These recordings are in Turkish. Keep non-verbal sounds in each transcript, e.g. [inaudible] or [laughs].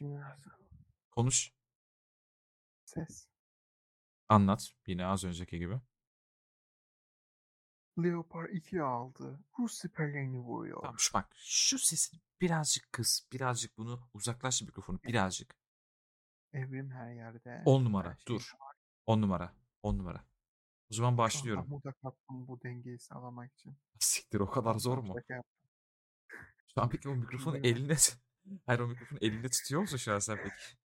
Şimdi nasıl? Konuş. Ses. Anlat. Yine az önceki gibi. Leopard 2 aldı. Rus siperlerini vuruyor. Tamam şu bak şu sesini birazcık kıs. Birazcık bunu uzaklaş mikrofonu birazcık. Evrim her yerde. 10 her numara şey dur. 10 numara. 10 numara. O zaman başlıyorum. amuda kalktım bu dengeyi sağlamak için. Siktir o kadar zor mu? Şu an peki o [laughs] mikrofonu eline... [laughs] Hayır o mikrofonu elinde tutuyor musun şu an sen peki?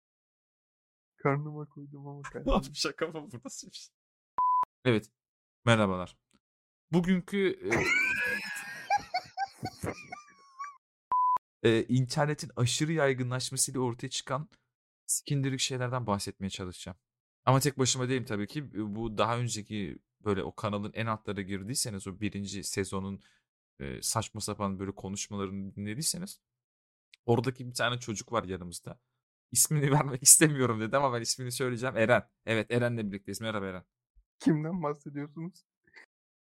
Karnıma koydum ama [laughs] Abi kayboldu. şaka mı bu nasıl bir şey? Evet. Merhabalar. Bugünkü e, e, internetin aşırı yaygınlaşmasıyla ortaya çıkan sikindirik şeylerden bahsetmeye çalışacağım. Ama tek başıma değilim tabii ki. Bu daha önceki böyle o kanalın en altlara girdiyseniz o birinci sezonun e, saçma sapan böyle konuşmalarını dinlediyseniz oradaki bir tane çocuk var yanımızda. İsmini [laughs] vermek istemiyorum dedi ama ben ismini söyleyeceğim. Eren. Evet Eren'le birlikteyiz. Merhaba Eren. Kimden bahsediyorsunuz?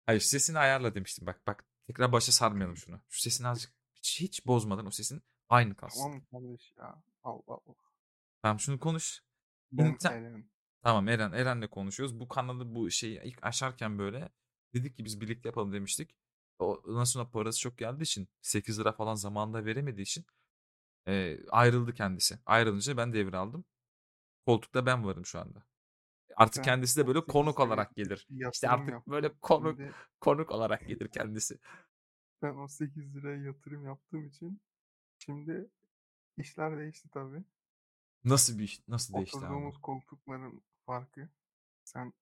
Hayır sesini ayarla demiştim. Bak bak tekrar başa sarmayalım şunu. Şu sesini azıcık hiç, hiç bozmadan o sesin aynı kalsın. Tamam kardeş ya. Allah Allah. Tamam şunu konuş. Ben İnter- Eren. Tamam Eren Eren'le konuşuyoruz. Bu kanalı bu şeyi ilk açarken böyle dedik ki biz birlikte yapalım demiştik. O, ondan sonra parası çok geldiği için 8 lira falan zamanında veremediği için e, ayrıldı kendisi. Ayrılınca ben devraldım. Koltukta ben varım şu anda. Artık Ben kendisi de böyle 18 konuk liraya olarak gelir. İşte artık yaptım. böyle konuk Şimdi konuk olarak gelir kendisi. ben o 8 liraya yatırım yaptığım için şimdi işler değişti tabii. Nasıl bir iş- nasıl değişti abi? Oturduğumuz koltukların farkı. Sen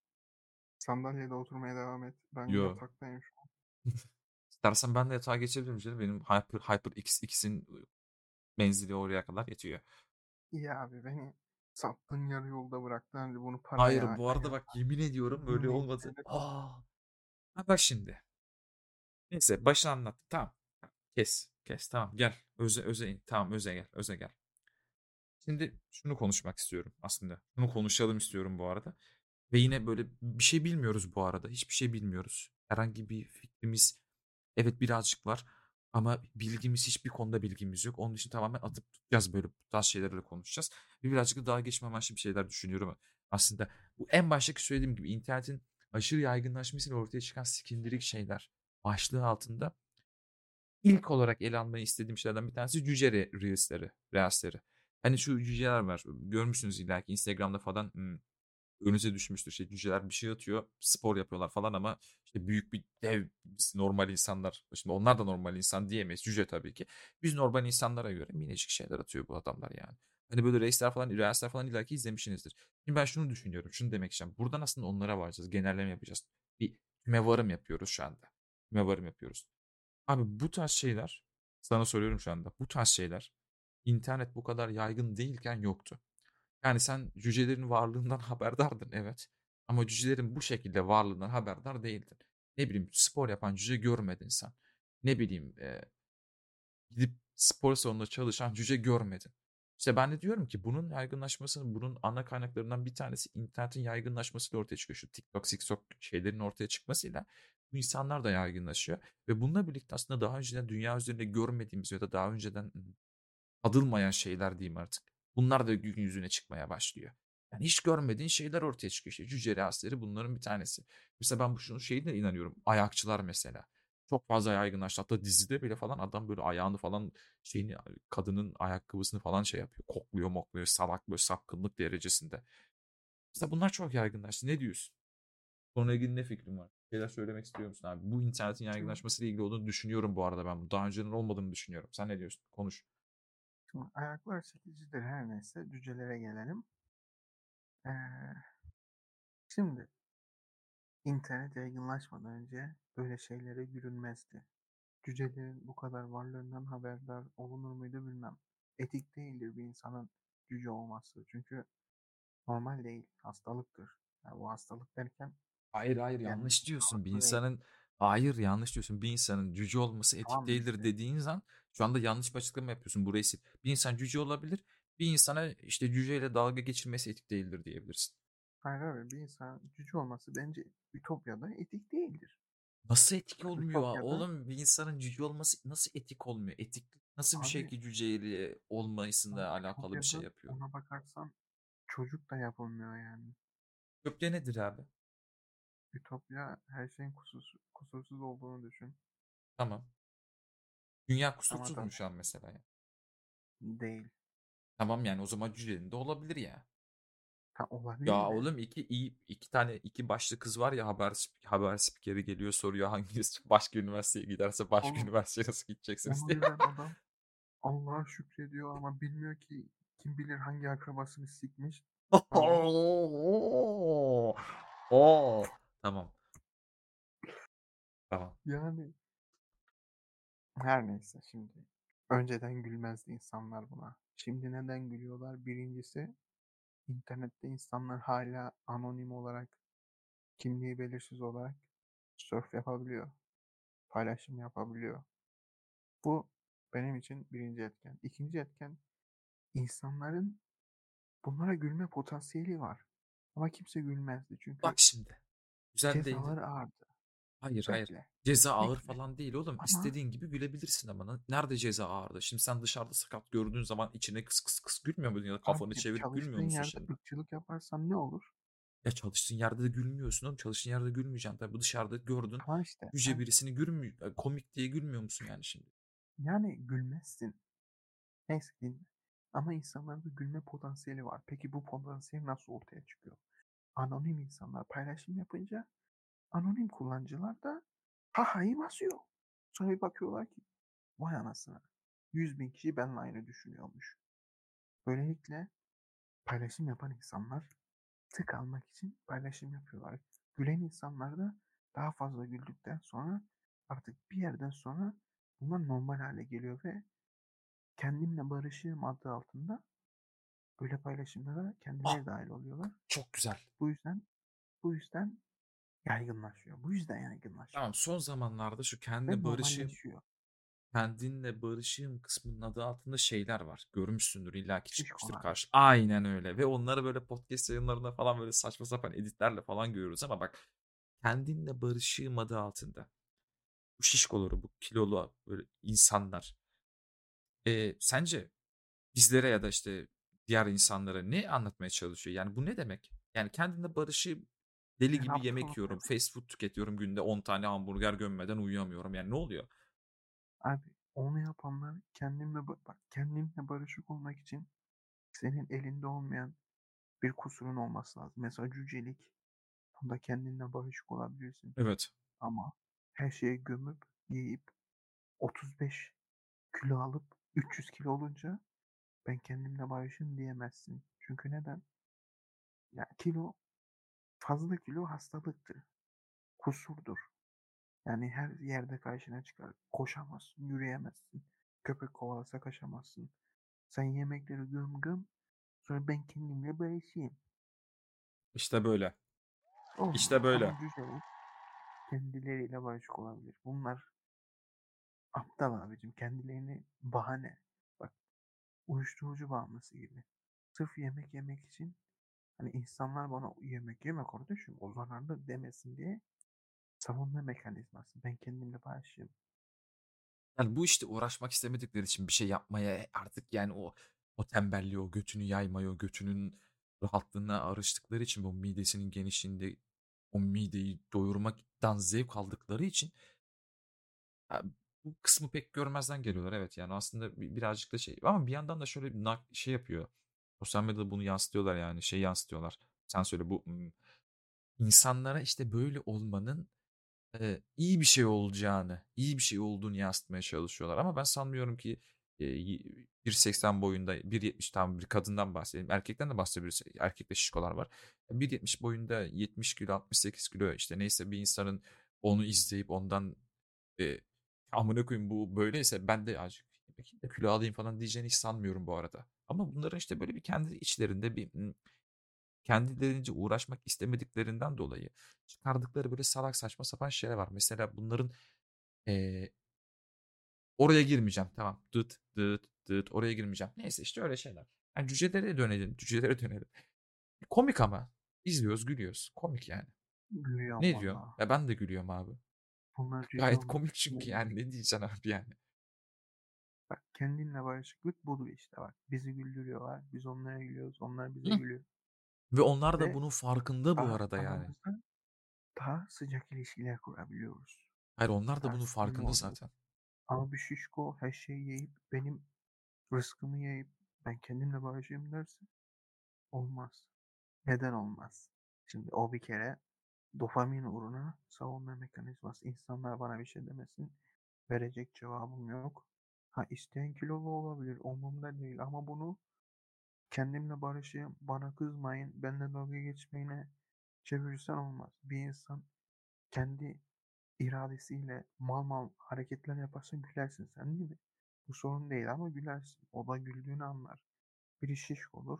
sandalyede oturmaya devam et. Ben Yo. yataktayım şu an. [laughs] İstersen ben de yatağa geçebilirim canım. Benim Hyper, Hyper X2'in menzili oraya kadar yetiyor. İyi abi beni sattın yarı yolda bıraktın. Hadi bunu paraya Hayır bu arada bak yemin ediyorum öyle olmadı. Aa. Ha bak şimdi. Neyse başını anlattım. Tamam. Kes. Kes. Tamam gel. Öze öze in. Tamam öze gel. Öze gel. Şimdi şunu konuşmak istiyorum aslında. Şunu konuşalım istiyorum bu arada. Ve yine böyle bir şey bilmiyoruz bu arada. Hiçbir şey bilmiyoruz. Herhangi bir fikrimiz evet birazcık var. Ama bilgimiz hiçbir konuda bilgimiz yok. Onun için tamamen atıp tutacağız böyle bu tarz şeylerle konuşacağız. Ve birazcık da daha geçme amaçlı bir şeyler düşünüyorum. Aslında bu en baştaki söylediğim gibi internetin aşırı yaygınlaşmasıyla ortaya çıkan sikindirik şeyler başlığı altında ilk olarak ele almayı istediğim şeylerden bir tanesi cüce re- reelsleri, reelsleri. Hani şu cüceler var. Görmüşsünüz illa ki Instagram'da falan hmm, önünüze düşmüştür. Şey, cüceler bir şey atıyor, spor yapıyorlar falan ama işte büyük bir dev biz normal insanlar. Şimdi onlar da normal insan diyemeyiz. Cüce tabii ki. Biz normal insanlara göre minicik şeyler atıyor bu adamlar yani. Hani böyle reisler falan, reelsler falan illa ki izlemişsinizdir. Şimdi ben şunu düşünüyorum. Şunu demek istiyorum. Buradan aslında onlara varacağız. Genelleme yapacağız. Bir tüme varım yapıyoruz şu anda. Tüme varım yapıyoruz. Abi bu tarz şeyler sana soruyorum şu anda. Bu tarz şeyler internet bu kadar yaygın değilken yoktu. Yani sen cücelerin varlığından [laughs] haberdardın evet. Ama cücelerin bu şekilde varlığından haberdar değildin. Ne bileyim spor yapan cüce görmedin sen. Ne bileyim e, gidip spor salonunda çalışan cüce görmedin. İşte ben de diyorum ki bunun yaygınlaşmasının bunun ana kaynaklarından bir tanesi internetin yaygınlaşmasıyla ortaya çıkıyor. Şu TikTok, TikTok şeylerin ortaya çıkmasıyla bu insanlar da yaygınlaşıyor. Ve bununla birlikte aslında daha önceden dünya üzerinde görmediğimiz ya da daha önceden tadılmayan şeyler diyeyim artık. Bunlar da gün yüzüne çıkmaya başlıyor. Yani hiç görmediğin şeyler ortaya çıkıyor. İşte cüce reasleri bunların bir tanesi. Mesela ben bu şunun şeyine inanıyorum. Ayakçılar mesela. Çok fazla yaygınlaştı. Hatta dizide bile falan adam böyle ayağını falan şeyini kadının ayakkabısını falan şey yapıyor. Kokluyor mokluyor salak böyle sapkınlık derecesinde. Mesela bunlar çok yaygınlaştı. Ne diyorsun? Konuyla ilgili ne fikrin var? Şeyler söylemek istiyor musun abi? Bu internetin yaygınlaşmasıyla ilgili olduğunu düşünüyorum bu arada ben. Daha önceden olmadığını düşünüyorum. Sen ne diyorsun? Konuş. Şimdi ayaklar çekicidir her neyse. Cücelere gelelim. Ee, şimdi internet yaygınlaşmadan önce böyle şeylere gülünmezdi. Cücelerin bu kadar varlığından haberdar olunur muydu bilmem. Etik değildir bir insanın cüce olması. Çünkü normal değil. Hastalıktır. Yani bu hastalık derken Hayır hayır Yani yanlış diyorsun. Bir değil. insanın hayır yanlış diyorsun. Bir insanın cüce olması etik Tamam değildir işte. dediğin zaman şu anda yanlış bir açıklama yapıyorsun. Burayı sil. Bir insan cüce olabilir. Bir insana işte cüceyle dalga geçirmesi etik değildir diyebilirsin. hayır abi bir insan cüce olması bence Ütopya'da etik değildir. Nasıl etik olmuyor? Ütopya'da Oğlum bir insanın cüce olması nasıl etik olmuyor? Etik nasıl bir şey Abi ki cüceyle olmasıyla abi alakalı bir şey Ütopya'da yapıyor? ona bakarsan çocuk da yapılmıyor yani. Ütopya nedir abi? Ütopya her şeyin kusursuz, kusursuz olduğunu düşün. Tamam. Dünya Ama kusursuz da mu şu an mesela ya? değil. Tamam yani o zaman cücenin de olabilir ya. Ta olabilir Ya de. oğlum iki iyi iki tane iki başlı kız var ya haber sp- haber spikeri geliyor soruyor hanginiz [laughs] başka üniversiteye giderse başka Oğlum üniversiteye nasıl gideceksiniz onu diye. [laughs] adam Allah'a şükrediyor ama bilmiyor ki kim bilir hangi akrabasını sikmiş. Tamam. [laughs] Oo. Tamam. Tamam. Yani her neyse şimdi. Önceden gülmezdi insanlar buna. Şimdi neden gülüyorlar? Birincisi internette insanlar hala anonim olarak, kimliği belirsiz olarak surf yapabiliyor. Paylaşım yapabiliyor. Bu benim için birinci etken. İkinci etken insanların bunlara gülme potansiyeli var. Ama kimse gülmezdi çünkü Bak şimdi. Güzel değildi. cezaları ağırdı. Hayır hayır. Bekle, Ceza ağır bekle. falan değil oğlum. Ama İstediğin gibi gülebilirsin ama. Nerede ceza ağırdı? Şimdi sen dışarıda sakat gördüğün zaman içine kıs kıs kıs gülmüyor musun? Ya da kafanı abi çevirip gülmüyor musun yerde şimdi? ırkçılık yaparsan ne olur? Ya çalıştığın yerde de gülmüyorsun oğlum. Çalıştığın yerde gülmeyeceksin. Tabii bu dışarıda gördün. Tamam işte. Yüce Ben, birisini gülmüyor. Komik diye gülmüyor musun yani şimdi? yani gülmezsin. Neyse dinle. Ama insanlarda gülme potansiyeli var. Peki bu potansiyel nasıl ortaya çıkıyor? Anonim insanlar paylaşım yapınca anonim kullanıcılar da hahayı basıyor. Sonra bir bakıyorlar ki vay anasına 100 bin kişi benimle aynı düşünüyormuş. Böylelikle paylaşım yapan insanlar tık almak için paylaşım yapıyorlar. Gülen insanlar da daha fazla güldükten sonra artık bir yerden sonra bunlar normal hale geliyor ve kendimle barışığım adı altında böyle paylaşımlara Ah kendileri dahil oluyorlar. çok güzel. Bu yüzden bu yüzden yaygınlaşıyor. Bu yüzden yaygınlaşıyor. Tamam son zamanlarda şu Ve kendine barışığım normalleşiyor. kendinle barışığım kısmının adı altında şeyler var. Görmüşsündür illaki çıkmıştır Şişkolar. karşı. Aynen öyle. Ve onları böyle podcast yayınlarında falan böyle saçma sapan editlerle falan görüyoruz ama bak kendinle barışığım adı altında. Bu şişkoları, bu kilolu böyle insanlar. E, sence bizlere ya da işte diğer insanlara ne anlatmaya çalışıyor? Yani bu ne demek? Yani kendinle barışığım deli gibi yemek yiyorum. Fast food tüketiyorum. Günde 10 tane hamburger gömmeden uyuyamıyorum. Yani ne oluyor? Abi onu yapanlar kendimle ba- bak kendimle barışık olmak için senin elinde olmayan bir kusurun olması lazım. Mesela cücelik. Bunda kendinle barışık olabilirsin. Evet. Ama her şeyi gömüp yiyip 35 kilo alıp 300 kilo olunca ben kendimle barışım diyemezsin. Çünkü neden? Ya kilo fazla kilo hastalıktır. Kusurdur. Yani her yerde karşına çıkar. Koşamazsın, yürüyemezsin. Köpek kovalasa kaçamazsın. Sen yemekleri göm göm. Sonra ben kendimle barışayım. İşte böyle. Olmaz. İşte böyle. Kendileriyle barışık olabilir. Bunlar aptal abicim. Kendilerini bahane. Uyuşturucu bağımlısı gibi. Sırf yemek yemek için hani insanlar bana yemek yeme kardeşim o zararlı demesin diye savunma mekanizması. Ben kendimle barışayım. Yani bu işte uğraşmak istemedikleri için bir şey yapmaya artık yani o o tembelliği, o götünü yaymayı, o götünün rahatlığına arıştıkları için bu midesinin genişliğinde o mideyi doyurmaktan zevk aldıkları için bu kısmı pek görmezden geliyorlar. Evet yani aslında bi- birazcık da şey ama bir yandan da şöyle bir şey yapıyor. Sosyal medyada bunu yansıtıyorlar yani şey yansıtıyorlar. Sen söyle bu insanlara işte böyle olmanın e, iyi bir şey olacağını, iyi bir şey olduğunu yansıtmaya çalışıyorlar. Ama ben sanmıyorum ki e, y- 1.80 boyunda, 1.70 tam bir kadından bahsedelim. Erkekten de bahsedebiliriz. Erkekte şişkolar var. 1.70 boyunda 70 kilo, 68 kilo işte neyse bir insanın onu izleyip ondan e, amına koyayım bu böyleyse ben de azıcık bakayım da kilo alayım falan diyeceğini hiç sanmıyorum bu arada. Ama bunların işte böyle bir kendi içlerinde bir kendilerince uğraşmak istemediklerinden dolayı çıkardıkları böyle salak saçma sapan şeyler var. Mesela bunların eee, oraya girmeyeceğim tamam dıt dıt dıt oraya girmeyeceğim. Neyse işte öyle şeyler. Yani cücelere dönelim cücelere dönelim. Komik ama izliyoruz gülüyoruz komik yani. Gülüyorum Ne diyor? Ya ben de gülüyorum abi. Bunlar Gayet komik çünkü yani ne diyeceksin abi yani. Bak kendinle barışıklık budur işte bak. Bizi güldürüyorlar. Biz onlara gülüyoruz. Onlar bize Hı. gülüyor. Ve onlar da Ve bunun farkında bu arada yani. daha sıcak ilişkiler kurabiliyoruz. Hayır onlar da bunun farkında zaten. Ama bir şişko her şeyi yiyip benim rızkımı yiyip ben kendimle barışayım derse olmaz. Neden olmaz? Şimdi o bir kere dopamin uğruna savunma mekanizması. İnsanlar bana bir şey demesin. Verecek cevabım yok. Ha isteyen kilolu olabilir. Umurumda değil. Ama bunu kendimle barışayım. Bana kızmayın. Benimle dalga geçmeyine çevirirsen olmaz. Bir insan kendi iradesiyle mal mal hareketler yaparsa gülersin sen değil mi? Bu sorun değil ama gülersin. O da güldüğünü anlar. Biri şiş olur.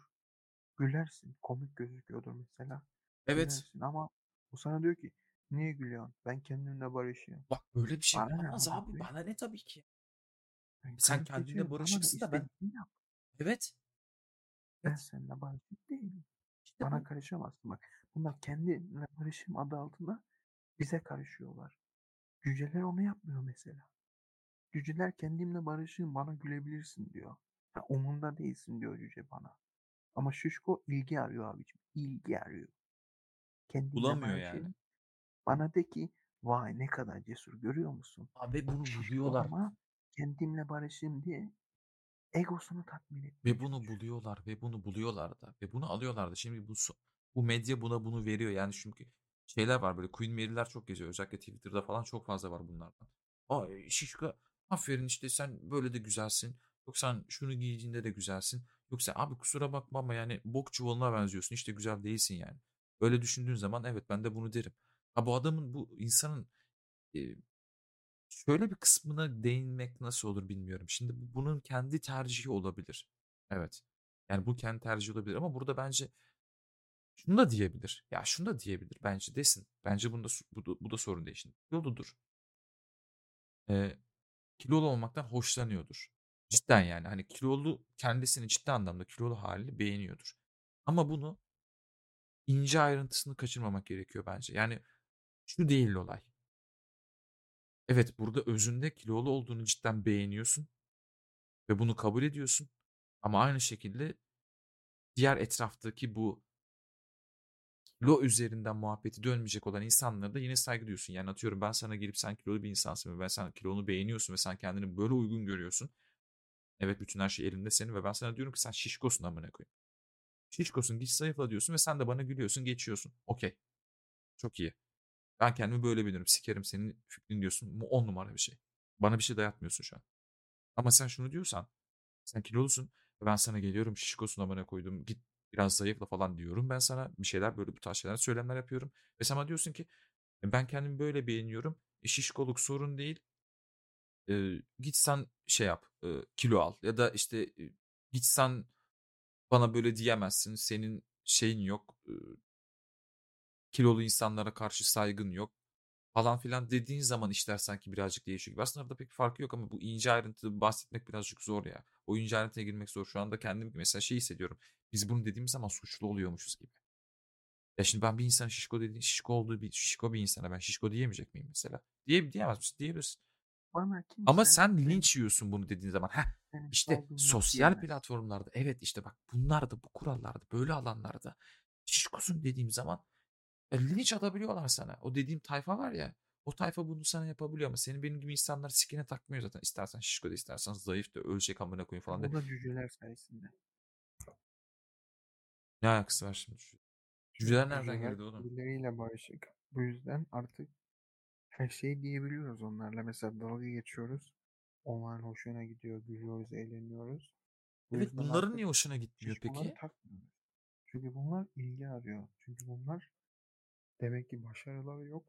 Gülersin. Komik gözüküyordur mesela. Evet. Gülersin ama o sana diyor ki niye gülüyorsun? Ben kendimle barışayım. Bak böyle bir şey Bana ne abi. koyayım? Bana ne tabii ki. Ben Sen kayıp kendinle geçiyorum. Bana barışıksın da ben İstediğini yap. evet. Ben Evet. seninle barışık değilim. İşte Bana bu. karışamazsın bak. Bunlar kendine barışım adı altında bize karışıyorlar. Cüceler onu yapmıyor mesela. Cüceler kendimle barışığım bana gülebilirsin diyor. Ha, umurunda değilsin diyor cüce bana. Ama şişko ilgi arıyor abicim. İlgi arıyor. Kendimle Bulamıyor yani. barışayım. Bana de ki vay ne kadar cesur görüyor musun? Abi bunu buluyorlar. ama kendimle barışayım diye egosunu tatmin etmeye Ve bunu çalışıyor. buluyorlar ve bunu buluyorlar da ve bunu alıyorlar da. Şimdi bu so- bu medya buna bunu veriyor. Yani çünkü şeyler var böyle Queen Mary'ler çok geziyor. Özellikle Twitter'da falan çok fazla var bunlardan. Ay şişko aferin işte sen böyle de güzelsin. Yok sen şunu giydiğinde de güzelsin. Yoksa abi kusura bakma ama yani bok çuvalına benziyorsun. İşte güzel değilsin yani. Öyle düşündüğün zaman evet ben de bunu derim. Ha bu adamın bu insanın e, şöyle bir kısmına değinmek nasıl olur bilmiyorum. Şimdi bu- bunun kendi tercihi olabilir. Evet. Yani bu kendi tercihi olabilir ama burada bence şunu da diyebilir. Ya şunu da diyebilir. Bence desin. Bence bunda bu da, bu da sorun değil şimdi. Kiloludur. Ee, kilolu olmaktan hoşlanıyordur. Cidden yani hani kilolu kendisini ciddi anlamda kilolu halini beğeniyordur. Ama bunu ince ayrıntısını kaçırmamak gerekiyor bence. Yani şu değil olay. Evet burada özünde kilolu olduğunu cidden beğeniyorsun ve bunu kabul ediyorsun. Ama aynı şekilde diğer etraftaki bu kilo üzerinden muhabbeti dönmeyecek olan insanlara da yine saygı duyuyorsun. Yani atıyorum ben sana gelip sen kilolu bir insansın ve ben sen kilonu beğeniyorsun ve sen kendini böyle uygun görüyorsun. Evet bütün her şey elinde senin ve ben sana diyorum ki sen şişkosun amına koyayım. Şişkosun git zayıfla diyorsun ve sen de bana gülüyorsun geçiyorsun. Okey. Çok iyi. Ben kendimi böyle bilirim. Sikerim senin fikrin diyorsun. Bu on numara bir şey. Bana bir şey dayatmıyorsun şu an. Ama sen şunu diyorsan sen kilolusun ben sana geliyorum şişkosun amına koydum git biraz zayıfla falan diyorum. Ben sana bir şeyler böyle bu tarz şeyler söylemler yapıyorum. Ve sana diyorsun ki "E, ben kendimi böyle beğeniyorum. E, şişkoluk sorun değil. E, git sen şey yap e, kilo al ya da işte e, git sen bana böyle diyemezsin. Senin şeyin yok. kilolu insanlara karşı saygın yok falan filan dediğin zaman işler sanki birazcık değişiyor gibi. Aslında arada pek farkı yok ama bu ince ayrıntı bahsetmek birazcık zor ya. O ince ayrıntıya girmek zor. Şu anda kendim mesela şey hissediyorum. Biz bunu dediğimiz zaman suçlu oluyormuşuz gibi. Ya şimdi ben bir insan şişko dediğin şişko olduğu bir şişko bir insana ben şişko diyemeyecek miyim mesela? Diye, diyemez misin? Diyebilirsin. Bana Ama sen linç yiyorsun bunu dediğin zaman. Heh, benim işte sosyal diyemez. platformlarda evet işte bak bunlarda bu kurallarda böyle alanlarda şişkosun dediğim zaman e, linç atabiliyorlar sana. O dediğim tayfa var ya o tayfa bunu sana yapabiliyor ama senin benim gibi insanlar sikine takmıyor zaten. İstersen şişko da istersen zayıf da ölecek amına koyayım falan de. Bu da cüceler sayesinde. Ne alakası var şimdi? Cüceler nereden cüceler girdi oğlum? birbirleriyle barışık. Bu yüzden artık her şeyi diyebiliyoruz onlarla. Mesela dalga geçiyoruz. Onların hoşuna gidiyor, gülüyoruz, eğleniyoruz. Bu Evet bunların artık niye hoşuna gitmiyor peki? takmıyoruz. Çünkü bunlar ilgi arıyor. Çünkü bunlar demek ki başarıları yok.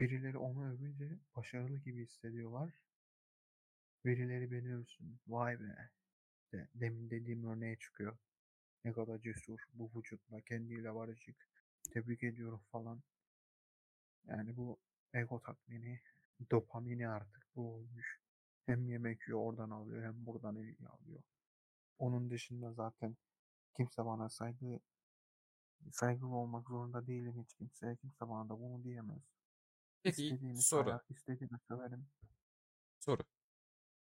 Birileri onu övünce başarılı gibi hissediyorlar. Birileri beni övsün. Vay be. De, demin dediğim örneğe çıkıyor. Ne kadar cesur bu vücutla kendiyle barışık. Tebrik ediyorum falan. Yani bu ego tatmini, dopamini artık bu olmuş. Hem yemek yiyor oradan alıyor hem buradan ilgi alıyor. Onun dışında zaten kimse bana saygı saygılı olmak zorunda değilim hiç kimseye. Kimse bana da bunu diyemez. Peki İstediğimi soru. sayar, istediğimi söverim. Soru.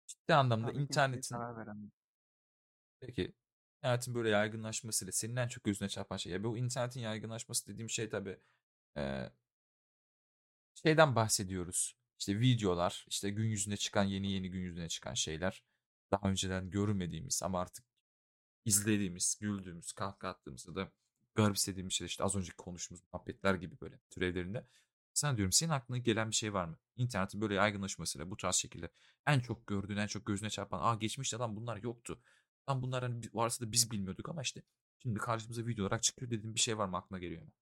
Ciddi anlamda Tabii internetin peki internetin böyle yaygınlaşmasıyla senin en çok gözüne çarpan şey. Ya bu internetin yaygınlaşması dediğim şey tabii eee, şeyden bahsediyoruz. İşte videolar, işte gün yüzüne çıkan yeni yeni gün yüzüne çıkan şeyler. Daha önceden görmediğimiz ama artık izlediğimiz, güldüğümüz, kahkaha attığımız ya da garipsediğimiz şeyler işte az önceki konuştuğumuz muhabbetler gibi böyle türevlerinde. Sana diyorum senin aklına gelen bir şey var mı? İnternetin böyle yaygınlaşmasıyla bu tarz şekilde en çok gördüğün, en çok gözüne çarpan, aa geçmişte lan bunlar yoktu. Lan bunlar hani varsa da biz bilmiyorduk ama işte şimdi karşımıza video olarak çıkıyor dediğin bir şey var mı aklına geliyor mu?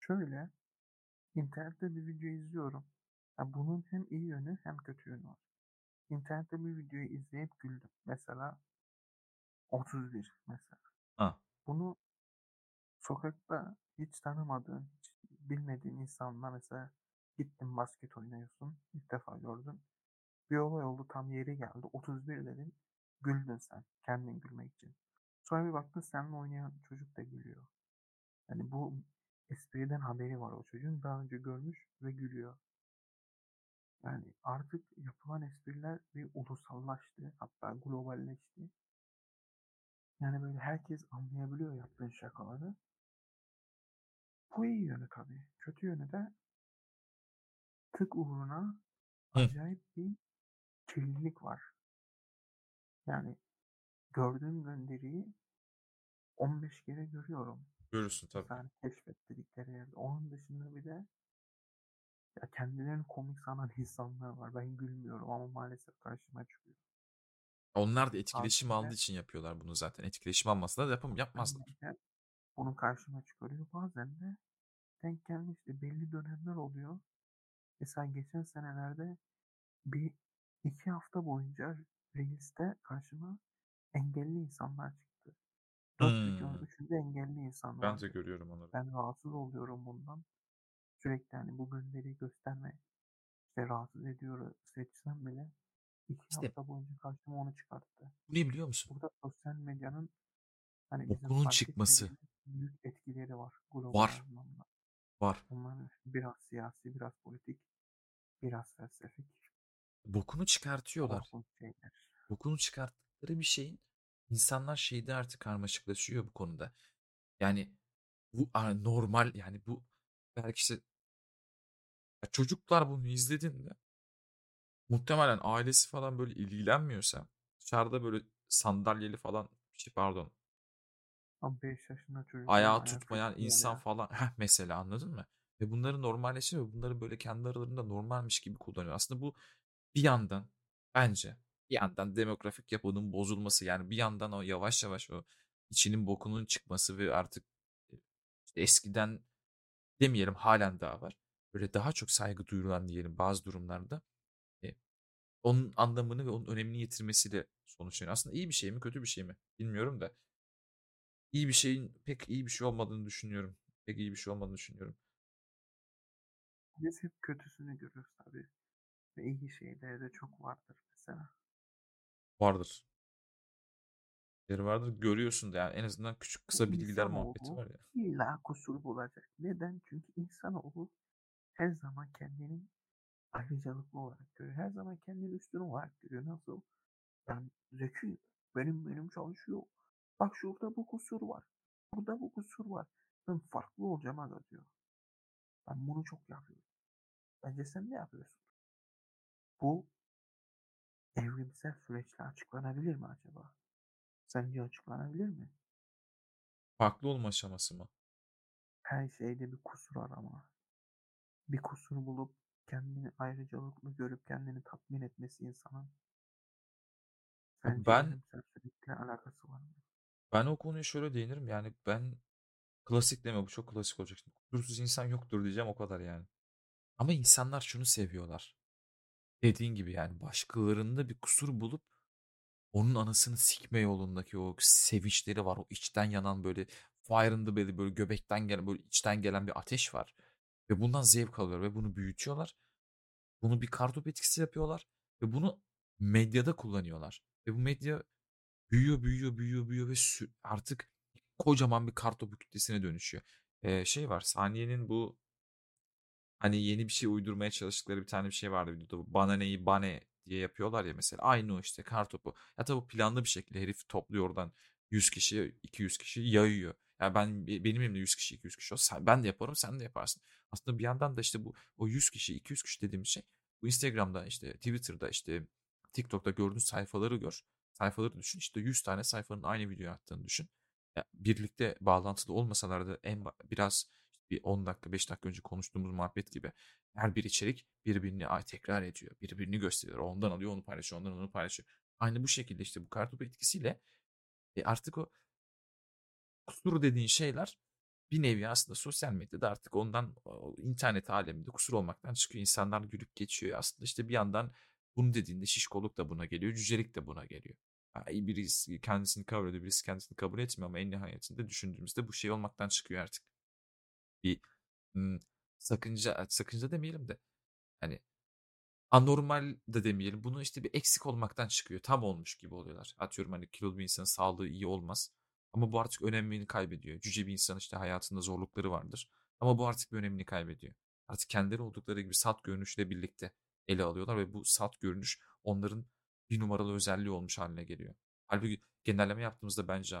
Şöyle, internette bir video izliyorum. Ya bunun hem iyi yönü hem kötü yönü var. İnternette bir videoyu izleyip güldüm. Mesela 31 mesela. Ha. Bunu sokakta hiç tanımadığın, hiç bilmediğin insanla mesela gittin basket oynuyorsun. ilk defa gördün. Bir olay oldu tam yeri geldi. 31 dedin. Güldün sen. Kendin gülmek için. Sonra bir baktın seninle oynayan çocuk da gülüyor. Yani bu espriden haberi var o çocuğun. Daha önce görmüş ve gülüyor. Yani artık yapılan espriler bir ulusallaştı. Hatta globalleşti. Yani böyle herkes anlayabiliyor yaptığın şakaları. Bu iyi yönü tabii. Kötü yönü de tık uğruna acayip bir kirlilik var. Yani gördüğüm gönderiyi 15 kere görüyorum. Görürsün tabii. Yani keşfet dedikleri yerde. Onun dışında bir de ya kendilerini komik sanan [laughs] insanlar var. Ben gülmüyorum ama maalesef karşıma çıkıyor. Onlar da etkileşim de aldığı için yapıyorlar bunu zaten. Etkileşim almasa da yapam yapmazlar. bunun karşıma çıkarıyor. Bazen de denk gelmişti. Belli dönemler oluyor. Mesela geçen senelerde bir iki hafta boyunca Reels'te karşıma engelli insanlar çıktı. Dört videonun Hmm. üçünde engelli Ben de vardı. görüyorum onları. Ben rahatsız oluyorum bundan. Sürekli hani bu gönderiyi gösterme işte rahatsız ediyor seçsem bile iki İşte hafta boyunca karşıma onu çıkarttı. bu ne biliyor musun? Burada sosyal medyanın hani bizim Bokunun fark çıkması etmediğimiz büyük etkileri var global var. anlamda. Var. Onların biraz siyasi, biraz politik, biraz felsefik, Bokunu çıkartıyorlar. korkunç şeyler. Bokunu çıkarttıkları bir şeyin insanlar şeyde artık karmaşıklaşıyor bu konuda. Yani bu normal yani bu belki işte ya çocuklar bunu izlediğinde muhtemelen ailesi falan böyle ilgilenmiyorsa dışarıda böyle sandalyeli falan şey pardon Ama 5 yaşında çocuklar ayağı ayağı tutmayan tutuyor insan ya. falan heh, mesela anladın mı? Ve bunları normalleşiyor bunları böyle kendi aralarında normalmiş gibi kullanıyor. Aslında bu bir yandan bence bir yandan demografik yapının bozulması yani bir yandan o yavaş yavaş o içinin bokunun çıkması ve artık e, işte eskiden demeyelim halen daha var. Böyle daha çok saygı duyulan diyelim bazı durumlarda e, onun anlamını ve onun önemini yitirmesiyle sonuçlanıyor. Aslında iyi bir şey mi kötü bir şey mi bilmiyorum da iyi bir şeyin pek iyi bir şey olmadığını düşünüyorum. Pek iyi bir şey olmadığını düşünüyorum. Biz hep kötüsünü görüyoruz tabii. Ve iyi şeyleri de çok vardır mesela. Vardır. Yeri vardır görüyorsun da yani en azından küçük kısa bilgiler muhabbeti İnsanoğlu var ya. illa kusur bulacak. Neden? Çünkü insanoğlu her zaman kendini ayrıcalıklı olarak görüyor. Her zaman kendini üstün olarak görüyor. Nasıl? Yani zeki. Benim benim çalışıyor. Bak şurada bu kusur var. Burada bu kusur var. Ben farklı olacağım aga diyor. Ben bunu çok yapıyorum. Bence sen ne yapıyorsun? Bu evrimsel süreçle açıklanabilir mi acaba? Sence açıklanabilir mi? Farklı olma aşaması mı? Her şeyde bir kusur arama. Bir kusur bulup kendini ayrıcalıklı görüp kendini tatmin etmesi insanın. Sence Ben evrimsel süreçle alakası var mı? ben o konuya şöyle değinirim yani ben klasik deme bu çok klasik olacak. Şimdi kusursuz insan yoktur diyeceğim o kadar yani. Ama insanlar şunu seviyorlar. Dediğin gibi yani başkalarında bir kusur bulup onun anasını sikme yolundaki o sevinçleri var. O içten yanan böyle fire in the belly böyle göbekten gelen böyle içten gelen bir ateş var. Ve bundan zevk alıyorlar ve bunu büyütüyorlar. Bunu bir kartopu etkisi yapıyorlar ve bunu medyada kullanıyorlar. Ve bu medya büyüyor, büyüyor, büyüyor, büyüyor ve artık kocaman bir kartopu kütlesine dönüşüyor. Ee, şey var, Saniye'nin bu Hani yeni bir şey uydurmaya çalıştıkları bir tane bir şey vardı videoda. Bana neyi bane diye yapıyorlar ya mesela. Aynı o işte kartopu. Ya tabii planlı bir şekilde herif topluyor oradan 100 kişi, 200 kişi yayıyor. Ya ben benim elimde 100 kişi, 200 kişi olsa ben de yaparım, sen de yaparsın. Aslında bir yandan da işte bu o 100 kişi, 200 kişi dediğim şey bu Instagram'da işte Twitter'da işte TikTok'ta gördüğün sayfaları gör. Sayfaları düşün. İşte 100 tane sayfanın aynı video attığını düşün. Ya birlikte bağlantılı olmasalar da en biraz bir 10 dakika 5 dakika önce konuştuğumuz muhabbet gibi her bir içerik birbirini tekrar ediyor. Birbirini gösteriyor. Ondan alıyor onu paylaşıyor. Ondan onu paylaşıyor. Aynı bu şekilde işte bu kartopu etkisiyle e artık o kusur dediğin şeyler bir nevi aslında sosyal medyada artık ondan internet aleminde kusur olmaktan çıkıyor. İnsanlar gülüp geçiyor. Aslında işte bir yandan bunu dediğinde şişkoluk da buna geliyor. Cücelik de buna geliyor. Yani birisi kendisini kabul ediyor, birisi kendisini kabul etmiyor ama en nihayetinde düşündüğümüzde bu şey olmaktan çıkıyor artık. Bir ım, sakınca, sakınca demeyelim de hani anormal de demeyelim. Bunu işte bir eksik olmaktan çıkıyor. Tam olmuş gibi oluyorlar. Atıyorum hani kilolu bir insanın sağlığı iyi olmaz. Ama bu artık önemini kaybediyor. Cüce bir insan işte hayatında zorlukları vardır. Ama bu artık bir önemini kaybediyor. Artık kendileri oldukları gibi salt görünüşle birlikte ele alıyorlar ve bu salt görünüş onların bir numaralı özelliği olmuş haline geliyor. Halbuki genelleme yaptığımızda bence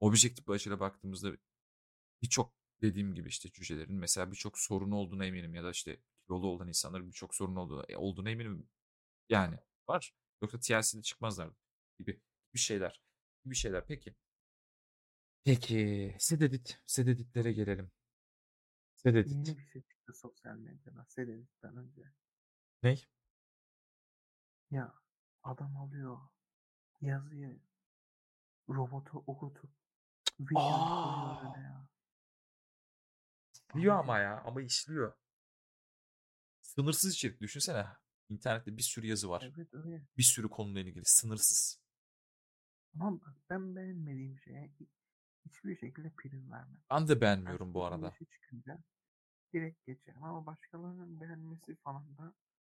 objektif bir açıyla baktığımızda birçok dediğim gibi işte cücelerin mesela birçok sorunu olduğuna eminim ya da işte kilolu olan insanların birçok sorun olduğuna, e, olduğuna eminim. Yani var. Yoksa TLC'de çıkmazlar gibi bir şeyler. Bir şeyler. Peki. Peki. Sededit. Sededitlere gelelim. Sededit. Yeni bir şey çıktı sosyal medyada. Sededit'ten önce. Ney? Ya adam alıyor yazıyı robotu okutup videoyu koyuyor ya. İşliyor ama ya. Ama işliyor. Sınırsız içerik düşünsene. İnternette bir sürü yazı var. evet öyle. Bir sürü konuyla ilgili. Sınırsız. Ama bak ben beğenmediğim şeye hi- hiçbir şekilde prim vermem. Ben de Ben beğenmiyorum bu sosyal arada. medyaya çıkınca direkt geçerim ama başkalarının beğenmesi falan da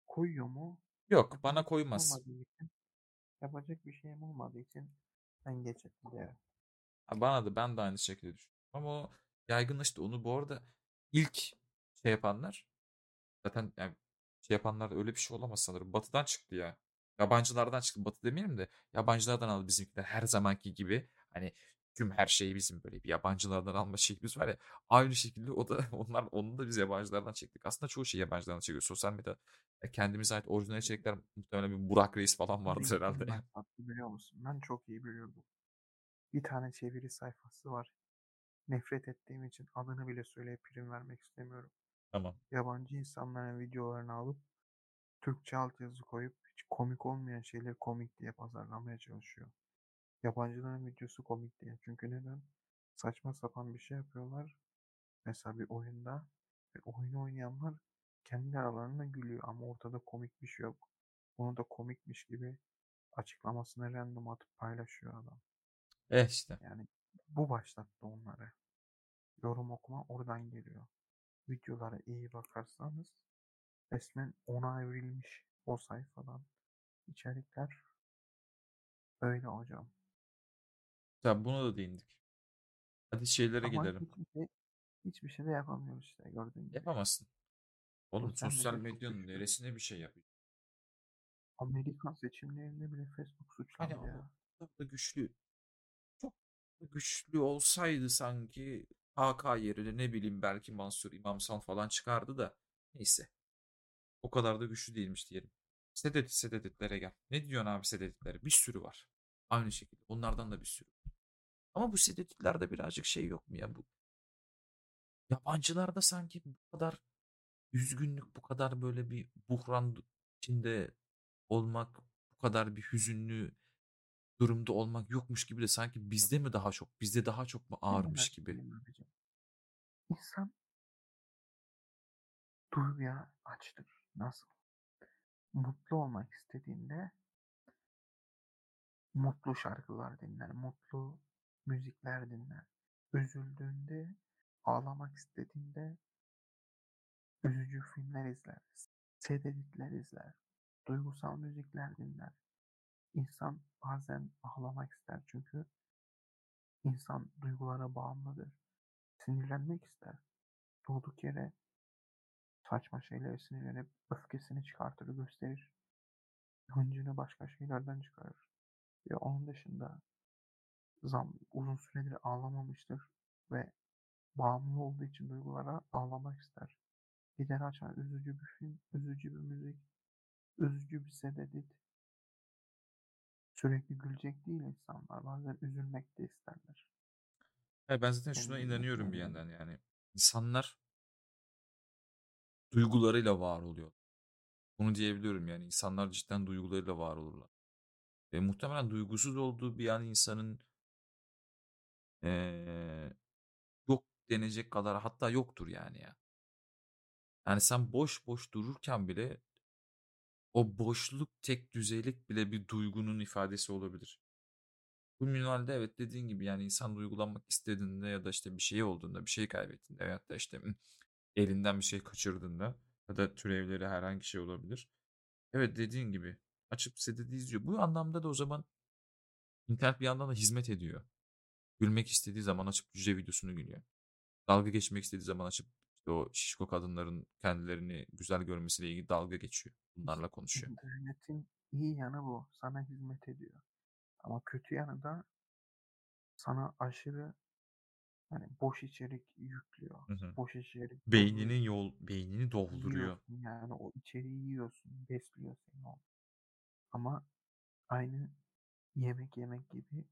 koyuyor mu? Yok bana Yapacak şey koymaz. için yapacak bir şeyim olmadığı için ben geçerim. Ha, Bana da ben de aynı şekilde düşünüyorum. Ama yaygınlaştı. Onu bu arada ilk şey yapanlar zaten yani şey yapanlar da öyle bir şey olamaz sanırım. Batı'dan çıktı ya. Yabancılardan çıktı. Batı demeyelim de yabancılardan aldı bizimkiler. Her zamanki gibi hani tüm her şeyi bizim böyle bir yabancılardan alma şeklimiz var ya. Aynı şekilde o da [laughs] onlar onu da biz yabancılardan çektik. Aslında çoğu şey yabancılardan çekiyor. Sosyal medya kendimize ait orijinal içerikler muhtemelen bir Burak Reis falan kim herhalde. başlattı biliyor musun? Ben çok iyi biliyordum. Bir tane çeviri sayfası var. Nefret ettiğim için adını bile söyleyip prim vermek istemiyorum. Tamam. Yabancı insanların videolarını alıp Türkçe altyazı koyup hiç komik olmayan şeyleri komik diye pazarlamaya çalışıyor. Yabancıların videosu komik diye. Çünkü neden? Saçma sapan bir şey yapıyorlar. Mesela bir oyunda ve oyunu oynayanlar kendi aralarında gülüyor ama ortada komik bir şey yok. Onu da komikmiş gibi açıklamasını random atıp paylaşıyor adam. Eh işte. Yani bu başlattı onları. Yorum okuma oradan geliyor. Videolara iyi bakarsanız resmen ona evrilmiş o sayfadan içerikler öyle hocam. Ya buna da değindik. Hadi şeylere Ama gelelim. hiçbir şey, hiçbir şey de yapamıyoruz işte gördüğün gibi. Yapamazsın. Oğlum Sosyal sosyal medyanın güçlü. neresine bir şey yapıyor? Amerikan seçimlerinde bile Facebook Hani suçlandı ama ya. o kadar da güçlü. Güçlü olsaydı sanki AK yerine ne bileyim belki Mansur İmamsan falan çıkardı da neyse. O kadar da güçlü değilmiş diyelim. Sededit sededitlere gel. Ne diyorsun abi sededitlere? Bir sürü var. Aynı şekilde. Onlardan da bir sürü. Ama bu sededitlerde birazcık şey yok mu ya bu? Yabancılarda sanki bu kadar üzgünlük, bu kadar böyle bir buhran içinde olmak, bu kadar bir hüzünlü durumda olmak yokmuş gibi de sanki bizde mi daha çok, bizde daha çok mu ağırmış gibi. İnsan duyguya açtır. Nasıl? Mutlu olmak istediğinde mutlu şarkılar dinler, mutlu müzikler dinler. Üzüldüğünde, ağlamak istediğinde üzücü filmler izler, sededitler izler, duygusal müzikler dinler. İnsan bazen ağlamak ister çünkü insan duygulara bağımlıdır. Sinirlenmek ister. Durduk yere saçma şeylere sinirlenip öfkesini çıkartır, gösterir. Hıncını başka şeylerden çıkarır. Ve onun dışında zam uzun süredir ağlamamıştır ve bağımlı olduğu için duygulara ağlamak ister. Gider açar üzücü bir film, üzücü bir müzik, üzücü bir sededit. Sürekli gülecek değil insanlar. Bazen üzülmek de isterler. Hayır, ben zaten şuna Kendilerine inanıyorum bir yandan yani. İnsanlar duygularıyla var oluyor. Bunu diyebiliyorum yani. İnsanlar cidden duygularıyla var olurlar. Ve muhtemelen duygusuz olduğu bir an insanın eee, yok denecek kadar hatta yoktur yani ya. Yani sen boş boş dururken bile o boşluk tek düzeylik bile bir duygunun ifadesi olabilir. Bu minvalde evet dediğin gibi yani insan duygulanmak istediğinde ya da işte bir şey olduğunda bir şey kaybettiğinde veyahut da işte elinden bir şey kaçırdığında ya da türevleri herhangi şey olabilir. Evet dediğin gibi açıp sededi izliyor. Bu anlamda da o zaman internet bir yandan da hizmet ediyor. Gülmek istediği zaman açıp cüce videosunu gülüyor. Dalga geçmek istediği zaman açıp işte o şişko kadınların kendilerini güzel görmesiyle ilgili dalga geçiyor. Bunlarla konuşuyor. İnternetin iyi yanı bu. Sana hizmet ediyor. Ama kötü yanı da sana aşırı hani boş içerik yüklüyor. Hı hı. Boş içerik Beyninin dolduruyor. yol beynini dolduruyor. Yiyorsun yani o içeriği yiyorsun. Besliyor seni. Ama aynı yemek yemek gibi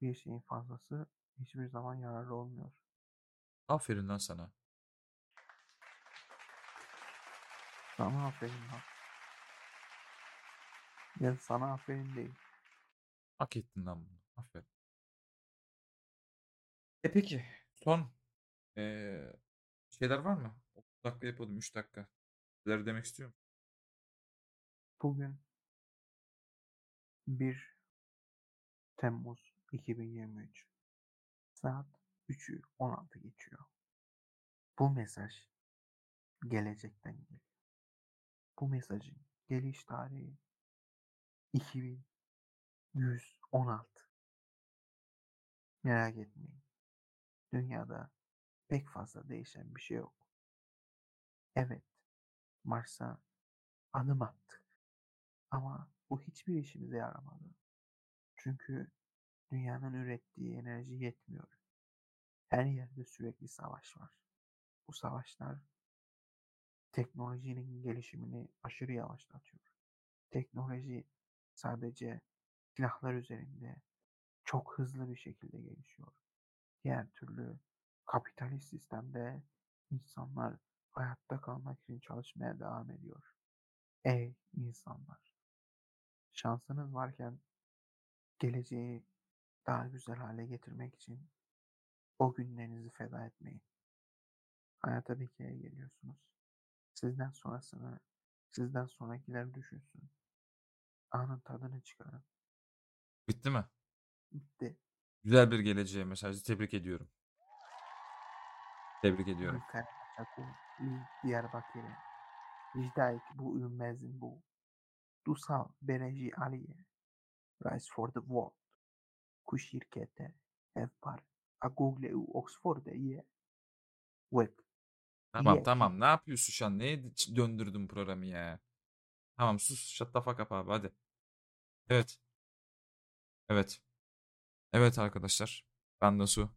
bir şeyin fazlası hiçbir zaman yararlı olmuyor. Aferin lan sana. Sana aferin lan. Ya sana aferin değil. Hak ettin lan bunu. Aferin. E peki son eee, şeyler var mı? 30 dakika yapalım 3 dakika. Neler demek istiyorum. Bugün 1 Temmuz 2023 saat 3'ü 16 geçiyor. Bu mesaj gelecekten geliyor. Bu mesajın geliş tarihi 2116. Merak etmeyin. Dünyada pek fazla değişen bir şey yok. Evet, Mars'a adım attık. Ama bu hiçbir işimize yaramadı. Çünkü dünyanın ürettiği enerji yetmiyor. Her yerde sürekli savaş var. Bu savaşlar teknolojinin gelişimini aşırı yavaşlatıyor. Teknoloji sadece silahlar üzerinde çok hızlı bir şekilde gelişiyor. Diğer türlü kapitalist sistemde insanlar hayatta kalmak için çalışmaya devam ediyor. Ey insanlar! Şansınız varken geleceği daha güzel hale getirmek için o günlerinizi feda etmeyin. Hayata bir kere geliyorsunuz. Sizden sonrasını, sizden sonrakiler düşünsün. Anın tadını çıkarın. Bitti mi? Bitti. Güzel bir geleceğe mesajı tebrik ediyorum. Tebrik ediyorum. Çakıl, İl, Diyarbakır'ı. Vicdaik bu ülmezin bu. Dusal Bereji Aliye. Rise for the World. Ku şirkete Evpar. A Google u Oxford'e ye. Web. Tamam Ye tamam ne yapıyorsun şu an? Neye ç- döndürdün programı ya? Tamam sus shut the fuck up abi hadi. Evet. Evet. Evet arkadaşlar. Ben Nasu.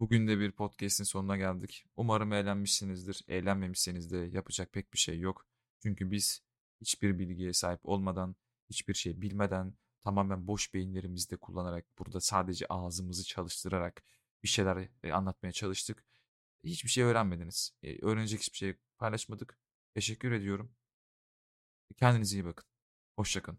Bugün de bir podcast'in sonuna geldik. Umarım eğlenmişsinizdir. Eğlenmemişseniz de yapacak pek bir şey yok. Çünkü biz hiçbir bilgiye sahip olmadan, hiçbir şey bilmeden, tamamen boş beyinlerimizi de kullanarak, burada sadece ağzımızı çalıştırarak bir şeyler e, anlatmaya çalıştık. Hiçbir şey öğrenmediniz. E, Öğrenecek hiçbir şey paylaşmadık. Teşekkür ediyorum. Kendinize iyi bakın. Hoşçakalın.